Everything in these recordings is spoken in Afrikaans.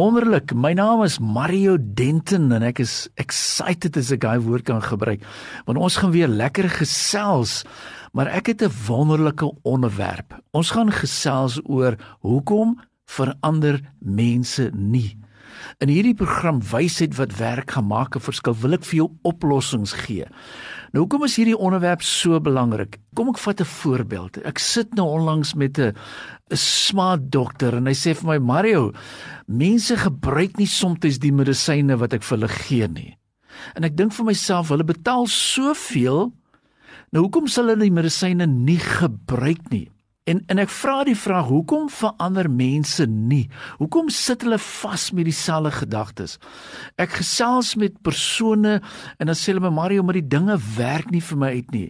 Wonderlik. My naam is Mario Denton en ek is excited as ek daai woord kan gebruik. Want ons gaan weer lekker gesels. Maar ek het 'n wonderlike onderwerp. Ons gaan gesels oor hoekom verander mense nie. In hierdie program wysheid wat werk gemaak 'n verskil, wil ek vir jou oplossings gee. Nou hoekom is hierdie onderwerp so belangrik? Kom ek vat 'n voorbeeld. Ek sit nou onlangs met 'n 'n smart dokter en hy sê vir my Mario, mense gebruik nie soms die medisyne wat ek vir hulle gee nie. En ek dink vir myself, hulle betaal soveel, nou hoekom sal hulle die medisyne nie gebruik nie? En en ek vra die vraag, hoekom verander mense nie? Hoekom sit hulle vas met dieselfde gedagtes? Ek gesels met persone en dan sê hulle my Mario, maar die dinge werk nie vir my uit nie.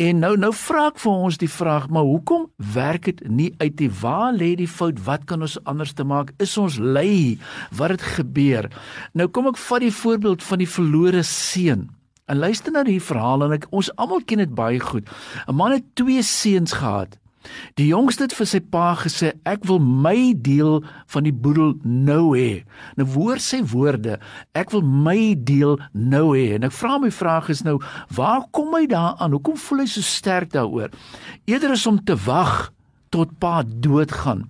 En nou nou vra ek vir ons die vraag, maar hoekom werk dit nie uit nie? Waar lê die fout? Wat kan ons anders te maak? Is ons lui? Wat het gebeur? Nou kom ek vat die voorbeeld van die verlore seun. En luister na die verhaal en ek ons almal ken dit baie goed. 'n Man het twee seuns gehad. Die jongste het vir sy pa gesê ek wil my deel van die boedel nou hê. Nou hoor sy woorde, ek wil my deel nou hê. En ek vra my vraag is nou, waar kom hy daaraan? Hoekom voel hy so sterk daaroor? Eerder is om te wag tot pa doodgaan.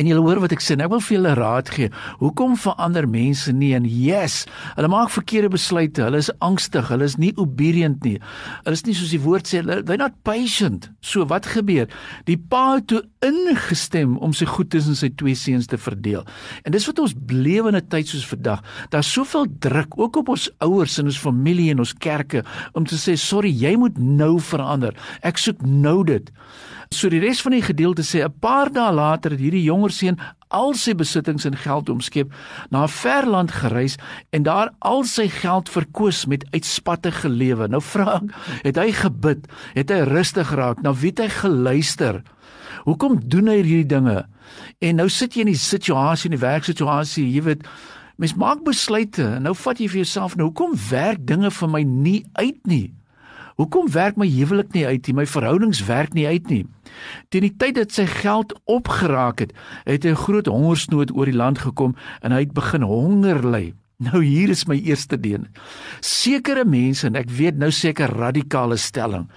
En jy hoor wat ek sê, ek wil vir julle raad gee. Hoekom verander mense nie en yes, hulle maak verkeerde besluite. Hulle is angstig, hulle is nie obedient nie. Hulle is nie soos die woord sê, they're not patient. So wat gebeur? Die pa het toe ingestem om sy goed tussen sy twee seuns te verdeel. En dis wat ons beleef in 'n tyd soos vandag. Daar's soveel druk ook op ons ouers en ons familie en ons kerke om te sê, "Sorry, jy moet nou verander. Ek soek nou dit." So die res van die gedeelte sê 'n paar dae later het hierdie jonger seun al sy besittings in geld omskep, na 'n ver land gereis en daar al sy geld verkoos met uitspattige lewe. Nou vra ek, het hy gebid? Het hy rustig geraak? Na wie het hy geluister? Hoekom doen hy hierdie dinge? En nou sit jy in die situasie in die werksituasie, jy weet, mens maak besluite en nou vat jy vir jouself nou, hoekom werk dinge vir my nie uit nie? Hoekom werk my huwelik nie uit nie? My verhoudings werk nie uit nie. Teen die tyd dat sy geld opgeraak het, het 'n groot hongersnood oor die land gekom en hy het begin honger ly. Nou hier is my eerste deen. Sekere mense en ek weet nou seker radikale stelling.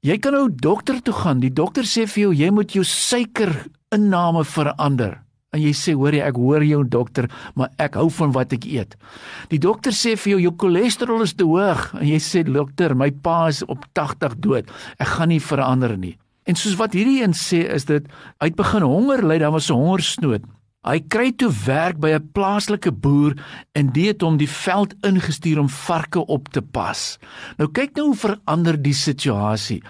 Jy kan nou dokter toe gaan. Die dokter sê vir jou jy moet jou suikerinname verander en jy sê hoor jy ek hoor jou dokter maar ek hou van wat ek eet. Die dokter sê vir jou jou cholesterol is te hoog en jy sê dokter my pa is op 80 dood. Ek gaan nie verander nie. En soos wat hierdie een sê is dit uit begin honger ly dan was 'n hongersnood. Hy kry toe werk by 'n plaaslike boer en dit het hom die veld ingestuur om varke op te pas. Nou kyk nou hoe verander die situasie.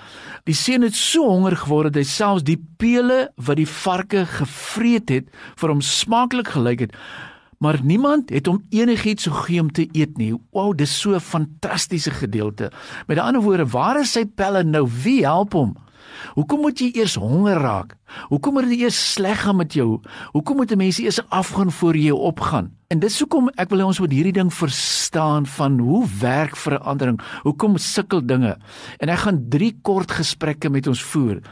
Die seun het so honger geword dat hy selfs die pele wat die varke gevreet het vir hom smaaklik gelyk het. Maar niemand het hom enigiets gegee om te eet nie. Wow, dis so 'n fantastiese gedeelte. Met ander woorde, waar is sy pelle nou? Wie help hom? Hoekom moet jy eers honger raak? Hoekom moet dit eers sleg gaan met jou? Hoekom moet 'n mens eers afgaan voor jy opgaan? En dis hoekom ek wil hê ons moet hierdie ding verstaan van hoe werk verandering? Hoekom sukkel dinge? En ek gaan 3 kort gesprekke met ons voer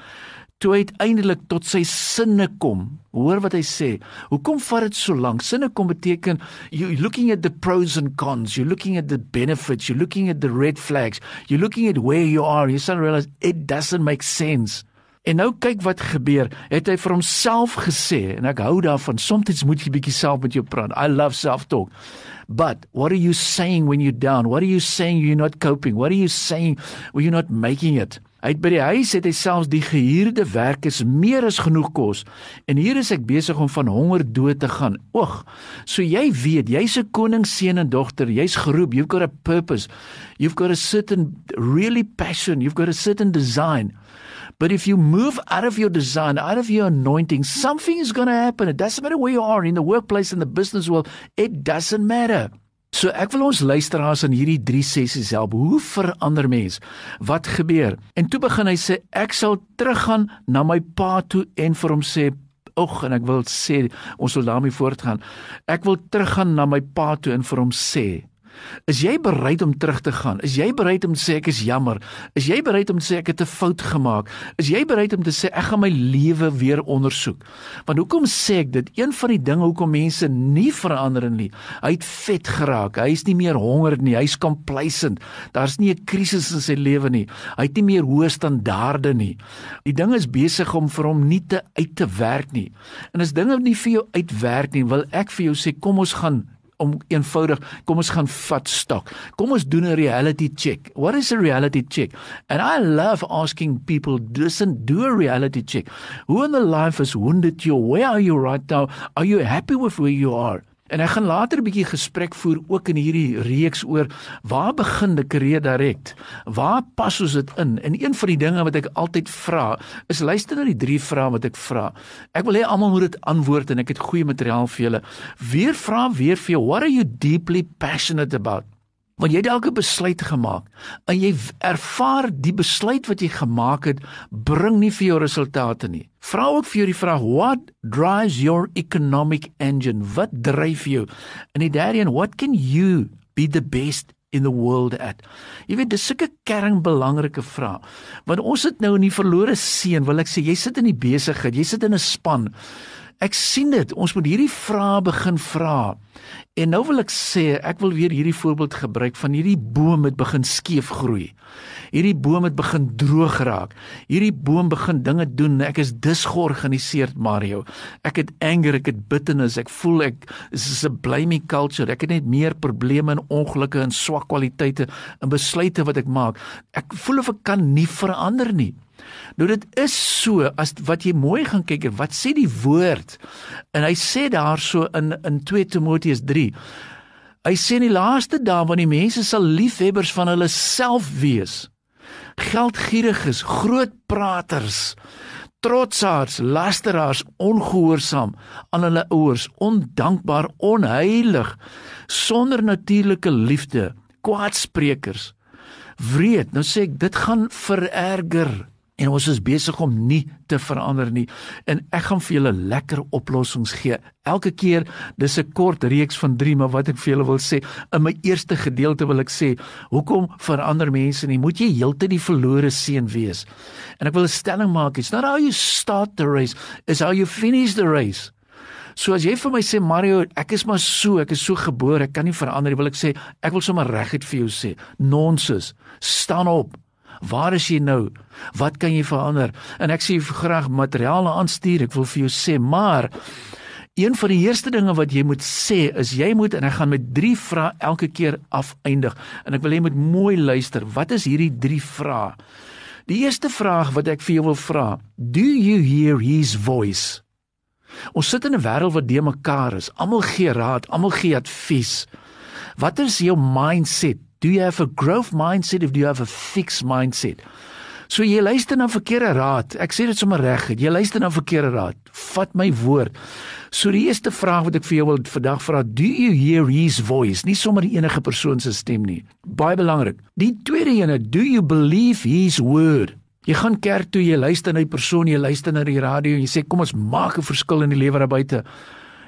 toe hy uiteindelik tot sy sinne kom. Hoor wat hy sê. Hoekom vat dit so lank? Sinne kom beteken you looking at the pros and cons, you looking at the benefits, you looking at the red flags, you looking at where you are. You suddenly realize it doesn't make sense. En nou kyk wat gebeur. Het hy vir homself gesê en ek hou daarvan. Soms moet jy bietjie self met jou praat. I love self-talk. But what are you saying when you're down? What are you saying you're not coping? What are you saying when you're not making it? Hy het by die huis het hy selfs die gehuurde werkers meer as genoeg kos en hier is ek besig om van honger dood te gaan. Oeg. So jy weet, jy's 'n koning seun en dogter, jy's geroep, you've got a purpose. You've got a certain really passion, you've got a certain design. But if you move out of your design, out of your anointing, something is going to happen. It doesn't matter where you are in the workplace in the business world, it doesn't matter. So ek wil ons luisteraars in hierdie 3 sessies help. Hoe verander mens? Wat gebeur? En toe begin hy sê ek sal teruggaan na my pa toe en vir hom sê Och en ek wil sê ons sal daarmee voortgaan. Ek wil teruggaan na my pa toe en vir hom sê Is jy bereid om terug te gaan? Is jy bereid om te sê ek is jammer? Is jy bereid om te sê ek het 'n fout gemaak? Is jy bereid om te sê ek gaan my lewe weer ondersoek? Want hoekom sê ek dit? Een van die dinge hoekom mense nie verander nie. Hy het vet geraak. Hy is nie meer honger nie. Hy's complacent. Daar's nie 'n krisis in sy lewe nie. Hy het nie meer hoë standaarde nie. Die ding is besig om vir hom nie te uit te werk nie. En as dinge nie vir jou uitwerk nie, wil ek vir jou sê kom ons gaan om eenvoudig kom ons gaan vat stok. Kom ons doen 'n reality check. What is a reality check? And I love asking people listen do a reality check. Who in the life has wounded you? Where are you right now? Are you happy with where you are? En ek gaan later 'n bietjie gesprek voer ook in hierdie reeks oor waar begin die karier direk? Waar pas ons dit in? En een van die dinge wat ek altyd vra, is luister na die drie vrae wat ek vra. Ek wil hê almal moet dit antwoord en ek het goeie materiaal vir julle. Weer vra weer vir jou, what are you deeply passionate about? Want jy het dalk 'n besluit gemaak en jy ervaar die besluit wat jy gemaak het bring nie vir jou resultate nie. Vra ook vir jou die vraag what drives your economic engine? Wat dryf jou? En die derde een, what can you be the best in the world at? Jy weet, dis sulke kernbelangrike vrae. Want ons sit nou in die verlore seën, wil ek sê, jy sit in die besigheid, jy sit in 'n span. Ek sien dit, ons moet hierdie vrae begin vra. En nou wil ek sê, ek wil weer hierdie voorbeeld gebruik van hierdie boom het begin skeef groei. Hierdie boom het begin droog raak. Hierdie boom begin dinge doen. Ek is disgeorganiseerd, Mario. Ek het anger, ek het bitterness. Ek voel ek is 'n blaming culture. Ek het net meer probleme en ongelukke en swak kwaliteite in besluite wat ek maak. Ek voel of ek kan nie verander nie. Nou dit is so as wat jy mooi gaan kyk wat sê die woord. En hy sê daarso in in 2 Timoteus 3. Hy sê in die laaste dae wanneer die mense sal liefhebbers van hulle self wees. Geldgieriges, groot praters, trotsaars, lasteraars, ongehoorsaam aan hulle ouers, ondankbaar, onheilig, sonder natuurlike liefde, kwaadsprekers, wreed. Nou sê ek dit gaan vererger en ons is besig om nie te verander nie en ek gaan vir julle lekker oplossings gee elke keer dis 'n kort reeks van 3 maar wat ek vir julle wil sê in my eerste gedeelte wil ek sê hoekom verander mense nie moet jy heeltyd die verlore seun wees en ek wil 'n stelling maak it's not how you start the race is how you finish the race So as jy vir my sê Mario, ek is maar so, ek is so gebore, ek kan nie verander nie, wil ek sê, ek wil sommer reguit vir jou sê, nonsens. Staan op. Waar is jy nou? Wat kan jy verander? En ek sê graag materiale aanstuur. Ek wil vir jou sê, maar een van die eerste dinge wat jy moet sê is jy moet en ek gaan met 3 vrae elke keer afeindig. En ek wil hê jy moet mooi luister. Wat is hierdie 3 vrae? Die eerste vraag wat ek vir jou wil vra, do you hear his voice? Ons sit in 'n wêreld wat de mekaar is. Almal gee raad, almal gee advies. Wat is jou mindset? Do you have a growth mindset of do you have a fixed mindset? So jy luister na verkeerde raad. Ek sê dit sommer reg. Jy luister na verkeerde raad. Vat my woord. So die eerste vraag wat ek vir jou wil vandag vra, do you hear his voice? Nie sommer enige persoon se stem nie. Baie belangrik. Die tweede ene, do you believe his word? Jy gaan kerk toe, jy luister na 'n persoon, jy luister na die radio en jy sê kom ons maak 'n verskil in die lewe daar buite.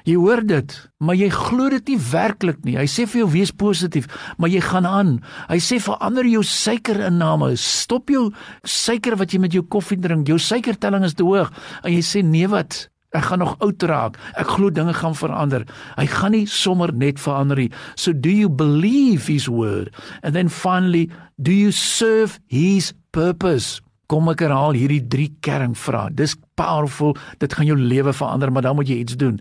Jy hoor dit, maar jy glo dit nie werklik nie. Hy sê vir jou wees positief, maar jy gaan aan. Hy sê verander jou suikerinname. Stop jou suiker wat jy met jou koffie drink. Jou suikertelling is te hoog. En jy sê nee wat? Ek gaan nog oud raak. Ek glo dinge gaan verander. Hy gaan nie sommer net verander nie. So do you believe his word? And then finally, do you serve his purpose? Kom ek herhaal hierdie drie kernvrae. Dis powerful. Dit gaan jou lewe verander, maar dan moet jy iets doen.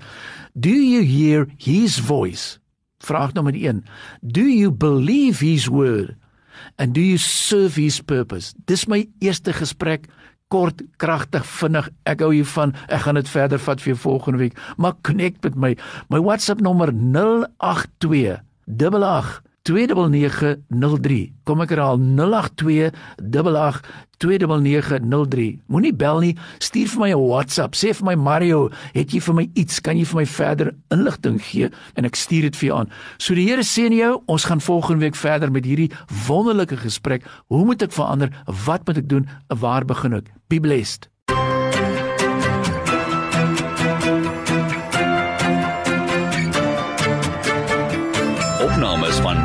Do you hear his voice? Vraag nommer 1. Do you believe his word? And do you serve his purpose? Dis my eerste gesprek kort, kragtig, vinnig. Ek hou hiervan. Ek gaan dit verder vat vir volgende week. Maar connect met my. My WhatsApp nommer 082 88 2903. Kom ek herhaal 082 8903. Moenie bel nie, stuur vir my 'n WhatsApp. Sê vir my Mario, het jy vir my iets? Kan jy vir my verder inligting gee en ek stuur dit vir jou aan. So die Here seën jou. Ons gaan volgende week verder met hierdie wonderlike gesprek. Hoe moet ek verander? Wat moet ek doen? Waar begin ek? Be blessed.